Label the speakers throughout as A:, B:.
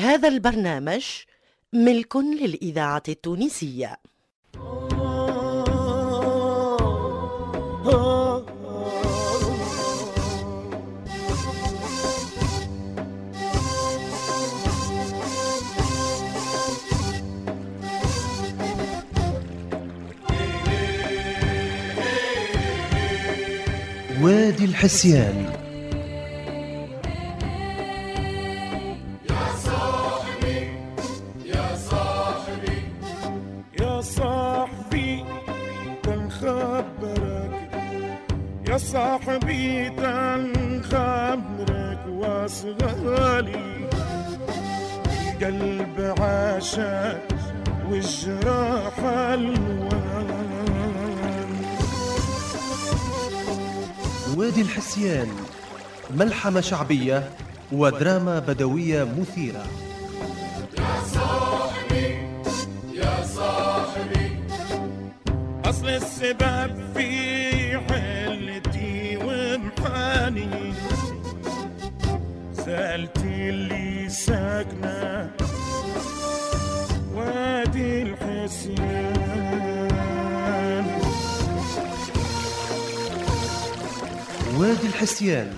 A: هذا البرنامج ملك للإذاعة التونسية.
B: وادي الحسيان.
C: تنخبرك يا صاحبي تنخبرك واصغالي القلب عاشق والجراح ألوان.
B: وادي الحسيان ملحمة شعبية ودراما بدوية مثيرة.
C: السبب في حلتي ومحاني سألتي اللي ساكنة وادي الحسيان
B: وادي الحسيان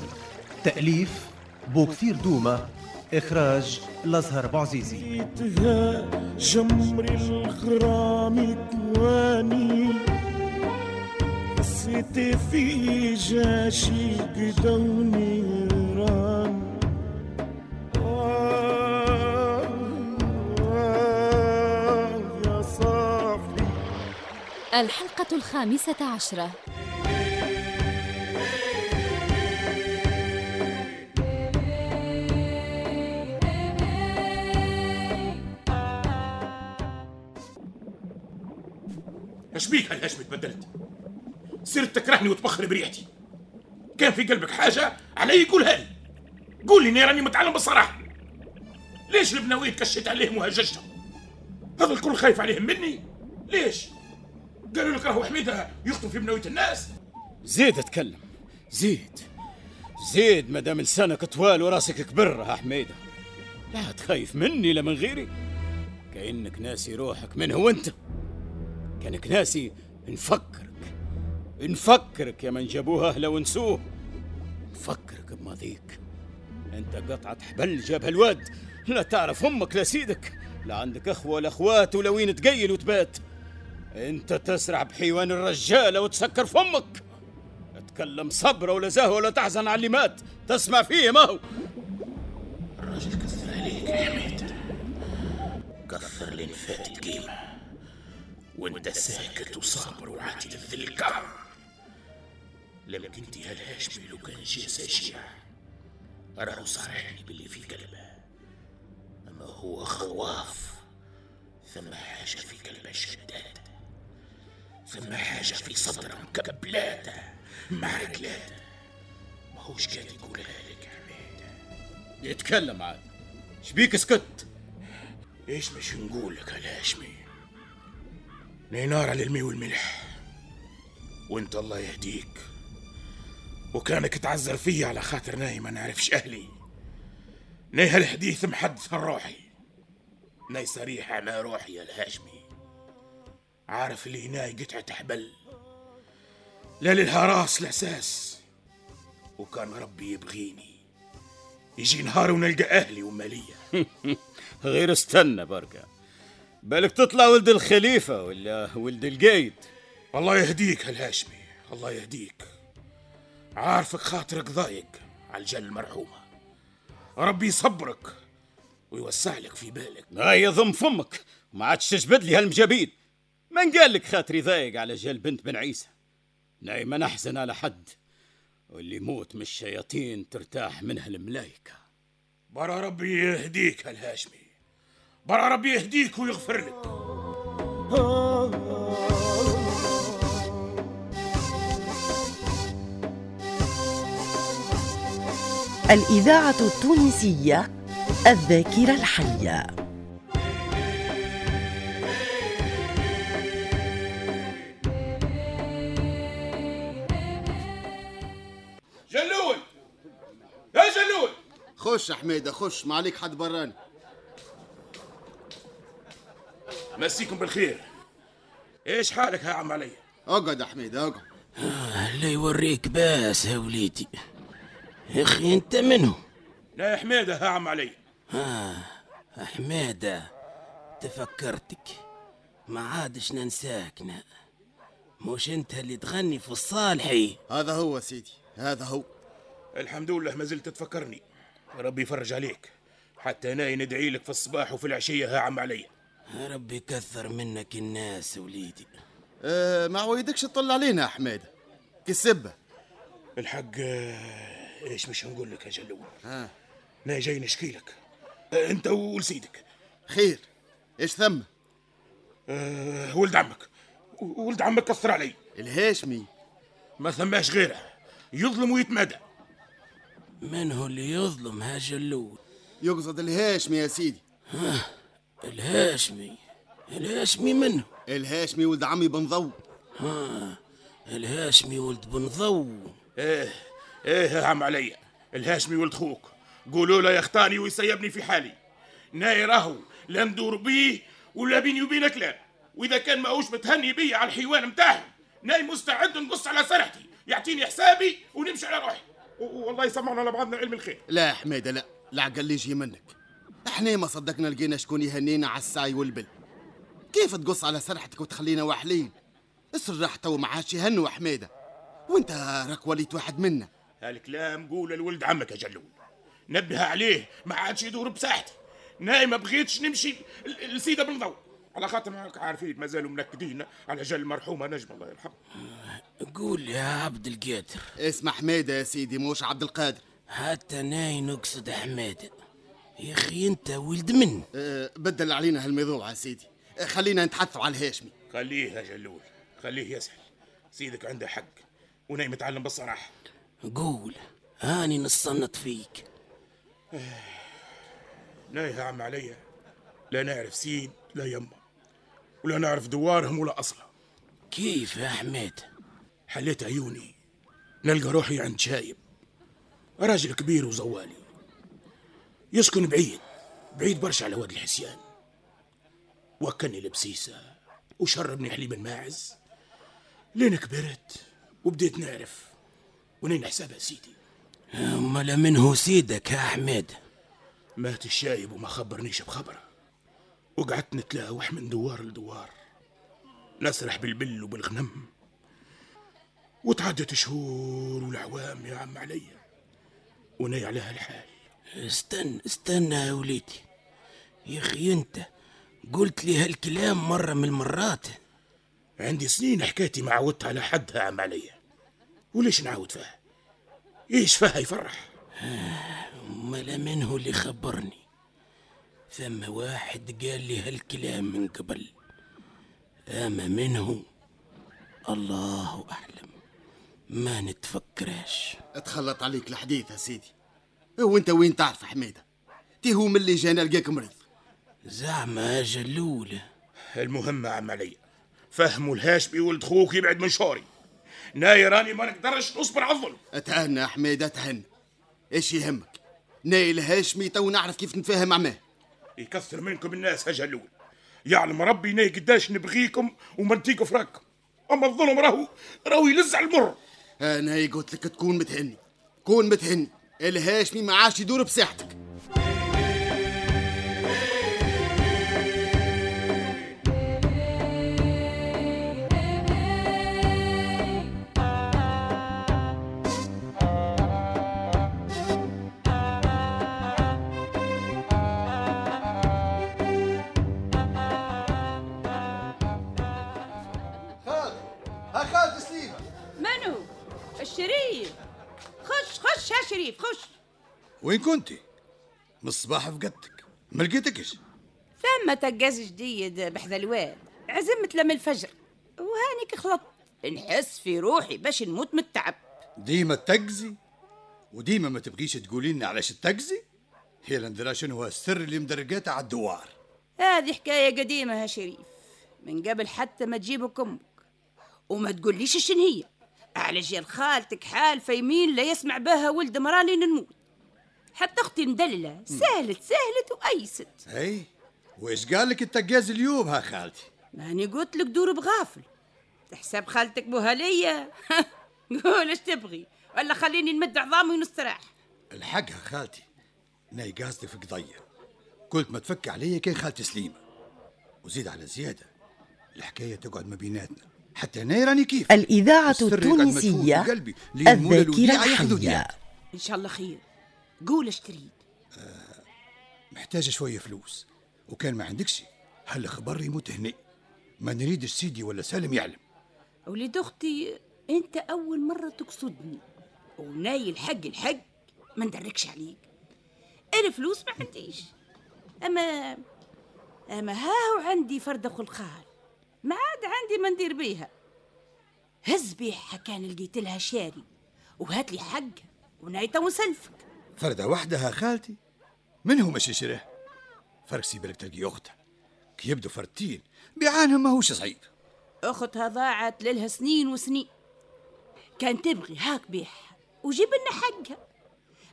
B: تأليف بوكثير دومة إخراج الأزهر
C: لقيتها جمر الغرام كواني حسيت في جاشي قدوني ران آه آه يا صاحبي
D: الحلقة الخامسة عشرة
E: إيش بيك هالهجمة تبدلت؟ صرت تكرهني وتبخر بريحتي. كان في قلبك حاجة؟ علي قولها لي. قول لي إني راني متعلم بالصراحة ليش البناويت كشيت عليهم وهججتهم؟ هذا الكل خايف عليهم مني؟ ليش؟ قالوا لك راهو حميدة يخطب في بناويت الناس.
F: زيد اتكلم. زيد. زيد مادام لسانك طوال وراسك كبر يا حميدة. لا تخايف مني لا من غيري. كأنك ناسي روحك. من هو أنت؟ كأنك ناسي. نفكرك نفكرك يا من جابوه اهله ونسوه نفكرك بماضيك. أنت قطعة حبل جابها الواد لا تعرف أمك لا سيدك. لا عندك اخوة ولا أخوات ولا وين تقيل وتبات. أنت تسرع بحيوان الرجالة وتسكر فمك أتكلم صبرة ولا زهوة ولا تحزن على اللي مات. تسمع فيه ما هو.
E: الراجل كثر عليك يا حميد. كثر لين فاتت قيمة وأنت ساكت وصابر وعاتي للذل الكرم لم كنتي هالهاشمي لو كان جي ساشيع راهو صارحني باللي في قلبه أما هو خواف ثم حاجة في قلبه شداد ثم حاجة في صدره مكبلاته مع رجلاته ما هوش قاعد يقولها لك حميد
F: يتكلم عاد. شبيك سكت
E: إيش مش نقول لك الهاشمي نار على المي والملح. وانت الله يهديك. وكانك تعذر فيا على خاطر ناي ما نعرفش أهلي. ناي هالحديث محدث روحي ناي صريحة مع روحي يا الهاشمي. عارف اللي ناي قطعة حبل. لا للها راس الاساس وكان ربي يبغيني. يجي نهار ونلقى أهلي ومالية.
F: غير استنى بركة بالك تطلع ولد الخليفة ولا ولد القايد
E: الله يهديك هالهاشمي. الله يهديك. عارفك خاطرك ضايق على الجل المرحومة. ربي يصبرك ويوسع لك في بالك.
F: هاي ضم فمك ما عادش تجبد لي هالمجابيد من قال لك خاطري ضايق على جال بنت بن عيسى؟ نايما نحزن على حد واللي يموت من الشياطين ترتاح منها الملايكة
E: برا ربي يهديك هالهاشمي. برا ربي يهديك ويغفر لك.
A: الإذاعة التونسية الذاكرة الحية.
E: جلول! يا جلول!
G: خش يا حميدة خش ما عليك حد براني.
E: مسيكم بالخير. إيش حالك يا عم علي؟
G: أقعد يا حميد اقعد
H: لا يوريك باس يا وليدي. يا أخي أنت منو؟
E: لا يا حميده يا عم علي.
H: حميدة تفكرتك؟ ما عادش ننساكنا. مش أنت اللي تغني في الصالحي
G: هذا هو سيدي هذا هو.
E: الحمد لله ما زلت تفكرني. ربي يفرج عليك. حتى أنا ندعي لك في الصباح وفي العشية يا عم علي.
H: ربي يكثر منك الناس وليدي.
G: أه ما عويدكش تطل علينا يا حميدة كسبة
E: الحق آه، إيش مش نقول لك يا جلول
G: ها.
E: أنا جاي نشكي لك. أنت ولسيدك.
G: خير. إيش ثم؟
E: أه ولد عمك. ولد عمك كثر علي.
G: الهاشمي.
E: ما ثماش غيره. يظلم ويتمادى.
H: من هو اللي يظلم ها جلول
G: يقصد الهاشمي يا سيدي.
H: الهاشمي. الهاشمي منه
G: الهاشمي ولد عمي بن ضو.
H: الهاشمي ولد بن ضو.
E: إيه. إيه يا عم علي. الهاشمي ولد خوك. قولوا له يختاني ويسيبني في حالي. ناي راهو لا ندور بيه ولا بيني وبينك لا. وإذا كان ماهوش متهني بيا على الحيوان متاعهم ناي مستعد نقص على سرحتي يعطيني حسابي ونمشي على روحي. و- والله يسمعنا لبعضنا علم الخير.
G: لا يا حميدة لا. العقل اللي يجي منك إحنا ما صدقنا لقينا شكون يهنينا على السعي والبل. كيف تقص على سرحتك وتخلينا واحلين؟ السراح تو ما عادش يهنوا يا حميدة. وانت راك وليت واحد منا.
E: هالكلام قوله لولد عمك يا جلول نبه عليه ما عادش يدور بساحتي ناي ما بغيتش نمشي ل- لسيدة بن ضوء على خاطر عارفين ما زالوا منكدين على جل المرحومة نجم الله يرحمه.
H: قول يا عبد القادر.
G: اسمع حميدة يا سيدي موش عبد القادر.
H: حتى ناي نقصد حماده يا أخي أنت ولد من؟
G: أه بدل علينا هالموضوع يا سيدي. أه خلينا نتحدثوا على الهاشمي.
E: خليه يا جلول خليه يسأل. سيدك عنده حق وناي متعلم بالصراحة.
H: قول هاني نصنت فيك.
E: يا عم عليا لا نعرف سيد لا يمه ولا نعرف دوارهم ولا أصله
H: كيف يا حماد
E: حليت عيوني. نلقى روحي عند شايب. راجل كبير وزوالي. يسكن بعيد. بعيد برشا على وادي الحسيان. وكلني لبسيسة وشربني حليب الماعز. لين كبرت وبديت نعرف ونين حسابها سيدي.
H: امال من هو سيدك يا حماد
E: مات الشايب وما خبرنيش بخبره وقعدت نتلاوح من دوار لدوار. نسرح بالبل وبالغنم. وتعدت شهور والأعوام يا عم عليا وناي عليها الحال.
H: استنى استنى يا وليدي. يا أخي أنت قلت لي هالكلام مرة من المرات.
E: عندي سنين حكايتي ما عودت على حد يا عم عليا وليش نعاود فيها إيش فيها يفرح؟
H: امال من هو اللي خبرني. ثم واحد قال لي هالكلام من قبل. أما منه الله أعلم. ما نتفكرش
G: أتخلط عليك الحديث يا سيدي. وانت وين تعرف حميدة؟ تي هو من اللي جانا لقاك مريض.
H: زعما يا جلولة
E: المهم عم عليا فهموا الهاشمي ولد خوك يبعد من شوري. ناي راني ما نقدرش نصبر على الظلم.
G: أتهنى يا حميدة أتهنى. إيش يهمك؟ نايل هاشمي تو نعرف كيف نتفاهم معاه
E: يكثر منكم الناس يا جلول يعلم ربي ناي قداش نبغيكم وما نتيكوا فراقكم أما الظلم راهو راهو يلز على المر.
G: أنا قلت لك تكون متهني. كون متهني. الهاشمي ما عادش يدور بساحتك
I: شريف خش.
J: وين كنتي؟ من الصباح فقدتك ما لقيتكش؟
I: ثم تقاز جديد بحذا الواد. عزمت لما الفجر. وهانيك خلط. نحس في روحي باش نموت من التعب.
J: ديما تقزي؟ وديما ما تبغيش تقولي لنا علاش تقزي؟ هي لا ندرا شنو هو السر اللي مدرقاته على الدوار.
I: هذه حكاية قديمة يا شريف. من قبل حتى ما تجيبك أمك. وما تقوليش شن هي. على جال خالتك حالفة يمين لا يسمع بها ولد مراني نموت. حتى أختي مدللة سهلت سهلت وأيست.
J: اي وايش قال لك التقاز اليوم ها خالتي؟
I: ماني قلت لك دور بغافل. تحسب خالتك بوهلية قول إيش تبغي ولا خليني نمد عظامي ونستراح.
J: الحق ها خالتي ناي قاصدي في قضية قلت ما تفك علي كان خالتي سليمة. وزيد على زيادة الحكاية تقعد ما بيناتنا. حتى أنا راني كيف.
A: الإذاعة التونسية الذاكرة الحية.
J: ديات.
I: إن شاء الله خير. قول إيش تريد.
J: محتاجة شوية فلوس وكان ما عندكش. هل خبر يموت هني ما نريدش سيدي ولا سالم يعلم.
I: وليد أختي أنت أول مرة تقصدني. وناي الحق الحق ما ندركش عليك. أنا فلوس ما عنديش. اما أما ها عندي فرده خلخال ما عاد عندي ما ندير بيها. هز بيها كان لقيت لها شاري وهات لي حقها ونايته ونسلفك.
J: فردة واحدة ها خالتي. من هو مش يشريه فرق سيبلك تلقي أختها. كي يبدو فردتين بيعانهم ما هوش صعيب
I: أختها ضاعت لها سنين وسنين. كان تبغي هاك بيها وجيب لنا حقها.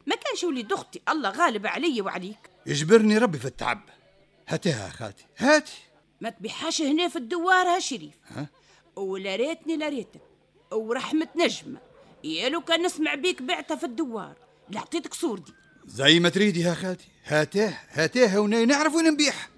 I: ما كانش وليد أختي الله غالب علي وعليك.
J: يجبرني ربي في التعب. هاتيها خالتي هاتي.
I: ما تبيحاش هنا في الدوار ها شريف. ولا ريتني لا ريتك. ورحمة نجمة. يا لو كان نسمع بيك بعتها في الدوار. لعطيتك صورتي
J: زي ما تريدي يا خالتي. هاتيه هاتيها وناي نعرف وين نبيح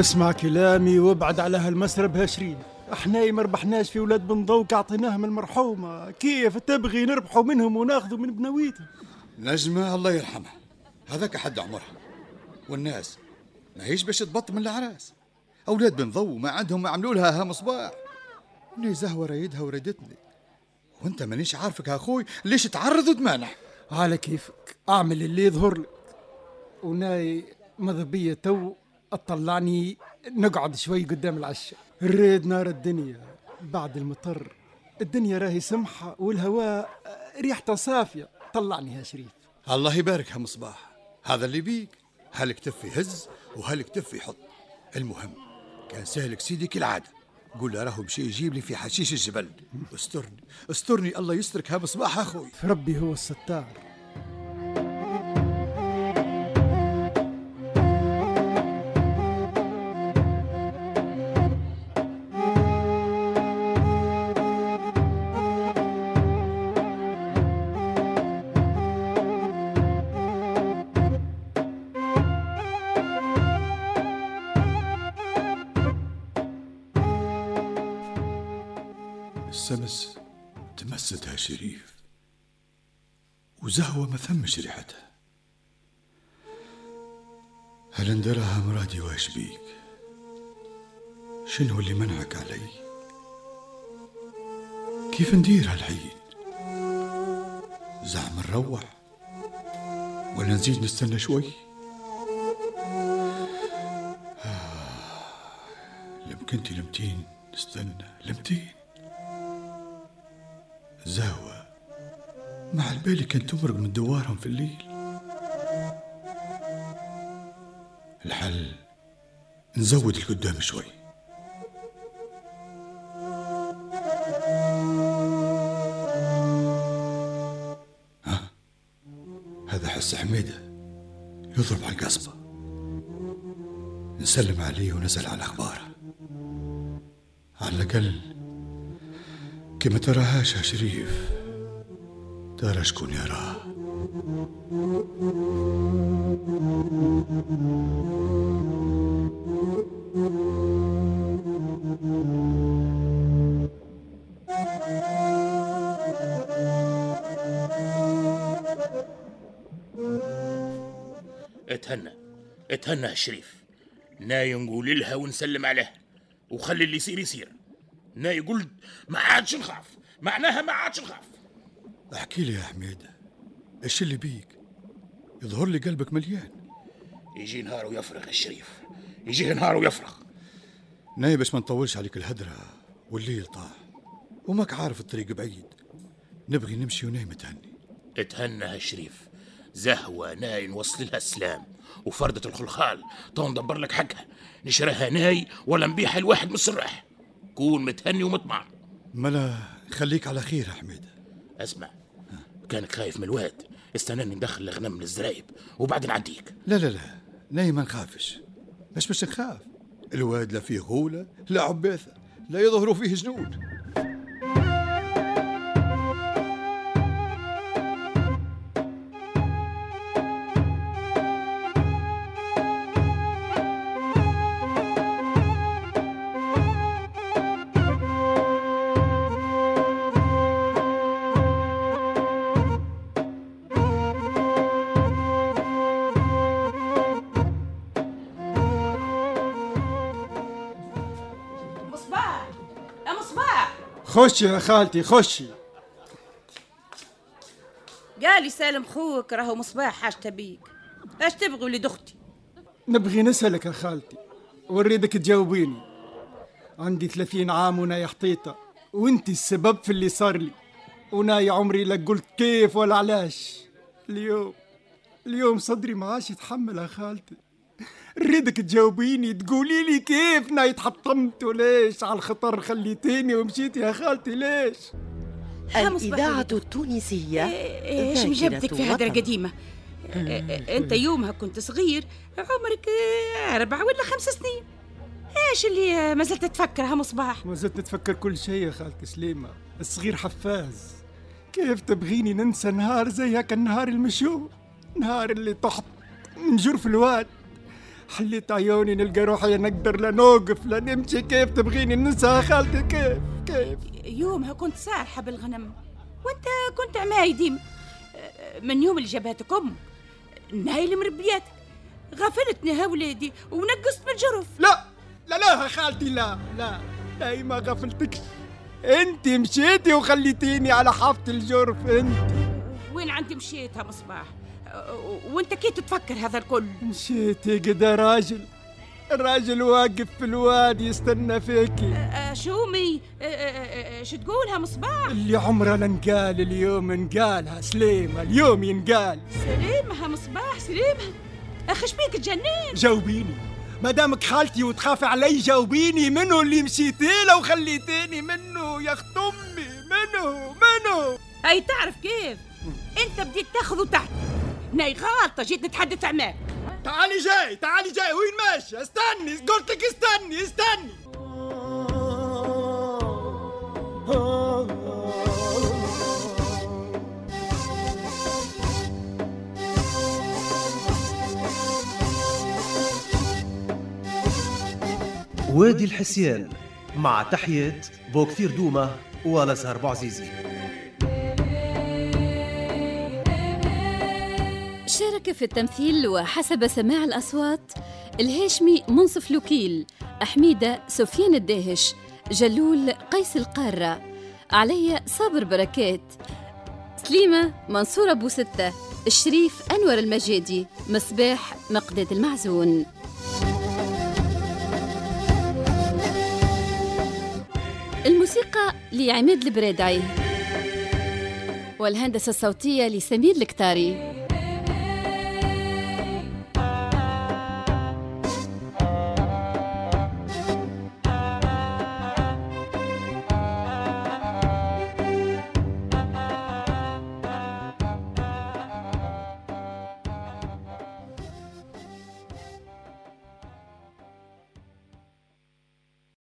C: اسمع كلامي وابعد على هالمسرب هاشرين. إحنا ما ربحناش في ولاد بن ضوك اعطيناهم المرحومة. كيف تبغي نربحوا منهم وناخذوا من بنويتهم
J: نجمة الله يرحمها. هذاك حد عمرها. والناس ما هيش باش تبط من العراس. أولاد بن ضو ما عندهم ما عملوا لها ها مصباح ني زهوة رايدها وردتني. وانت مانيش عارفك يا أخوي ليش تعرض وتمانح؟
C: على كيفك. أعمل اللي يظهر لك وناي مذبية تو أطلعني نقعد شوي قدام العشاء الريد نار الدنيا. بعد المطر الدنيا راهي سمحة والهواء ريحته صافية. طلعني يا شريف.
J: الله يبارك ها مصباح. هذا اللي بيك هالكتف يهز وهالكتف يحط المهم كان سالك سيدي كالعادة قول له راهو بشي يجيب لي في حشيش الجبل. استرني. استرني الله يسترك ها مصباح أخوي.
C: ربي هو الستار.
J: السمس تمستها شريف. وزهوة ما ثمش ريحتها هل اندرها مرادي واش بيك؟ شنو اللي منعك علي؟ كيف ندير هالعيد زعم نروح. ولا نزيد نستنى شوي؟ آه، لمكنتي لمتين نستنى. لمتين. زهوة. مع البالي كانت تمرق من دوارهم في الليل. الحل نزود القدام شوي. ها؟ هذا حس حميدة يضرب على القصبة. نسلم عليه ونسأل عن أخباره. على الأقل كما تراهاش يا شريف. ترى شكون يراه
E: اتهنى. اتهنى يا شريف. ناي نقول لها ونسلم عليه. وخلي اللي يصير يصير. ناي قلت ما عادش نخاف. معناها ما عادش نخاف.
J: احكي لي يا حميدة إيش اللي بيك؟ يظهر لي قلبك مليان.
E: يجي نهار ويفرغ الشريف. يجي نهار ويفرغ.
J: ناي باش ما نطولش عليك الهدرة والليل طاح وماك عارف الطريق بعيد. نبغي نمشي وناي متهني
E: اتهنى يا شريف. زهوة ناي نوصل لها السلام. وفردة الخلخال تو ندبر لك حقها. نشريها ناي ولا نبيعها لواحد من السراح. كون متهني ومطمع.
J: ملا خليك على خير يا حميدة
E: اسمع كانك خايف من الواد. استناني ندخل الغنم من الزرايب وبعد نعديك
J: لا لا لا. ناي ما نخافش. مش باش نخاف الواد لا فيه غولة لا عباثة لا يظهر فيه جنود.
C: خشي يا خالتي خشي
I: قالي سالم خوك راهو مصباح حاجته بيك اش تبغي ولد أختي؟
C: نبغي نسألك يا خالتي ونريدك تجاوبيني. عندي ثلاثين عام وناي حطيطة وأنت السبب في اللي صار لي. وناي عمري لا قلت كيف ولا علاش. اليوم اليوم صدري ما عادش يتحمل يا خالتي. نريدك تجاوبيني تقولي لي كيف؟ ناي تحطمت وليش؟ على الخطر خليتيني ومشيتي يا خالتي ليش؟
A: الإذاعة التونسية.
I: إيش
A: ذاكرة
I: مجبتك في هدرة. قديمة إيه، أنت يومها كنت صغير عمرك إيه، أربع ولا خمس سنين. إيش اللي ما زلت تفكر ها مصباح
C: ما زلت نتفكر كل شيء يا خالتي سليمة. الصغير حفاز. كيف تبغيني ننسى نهار زي هكا النهار المشهور نهار اللي طحت من جرف الواد. حليت عيوني نلقى روحي نقدر لا نوقف لا نمشي. كيف تبغيني ننسى خالتي؟ كيف؟ كيف؟
I: يومها كنت سارحة بالغنم وانت كنت عماي ديما من يوم اللي جابتك أمك نهاي اللي مربياتك غفلتني ها ولادي ونقصت من الجرف
C: لا لا لا خالتي لا لا لا ما غفلتكش انت مشيتي وخليتيني على حافة الجرف انت
I: وين عندي مشيت ها مصباح؟ وانت كيف تتفكر هذا الكل؟
C: مشيتي قدا راجل. الراجل واقف في الوادي يستنى فيكي
I: أه، شومي. أه، أه، أه، شو تقولها مصباح؟
C: اللي عمره لا انقال اليوم انقالها. سليمة اليوم ينقال.
I: سليمها مصباح سليمها. أخي شبيك تجنن؟
C: جاوبيني. ما دامك خالتي وتخافي علي جاوبيني منو اللي مشيتي له وخليتيني منه. يا أخت أمي منو منو؟
I: هاي تعرف كيف؟ أنت بديت تاخذ تحت. ناي غلطه جيت نتحدث معاك
C: تعالي جاي تعالي جاي وين ماشي؟ استني قلت لك استني استني.
B: وادي الحسيان مع تحية بوكثير دومة والازهر بوعزيزي
D: شارك في التمثيل وحسب سماع الأصوات الهاشمي منصف لوكيل أحميدة سفيان الداهش جلول قيس القارة علي صابر بركات سليمة منصور أبو ستة الشريف أنور المجادي مصباح مقداد المعزون. الموسيقى لعماد البرادعي والهندسة الصوتية لسمير الكتاري.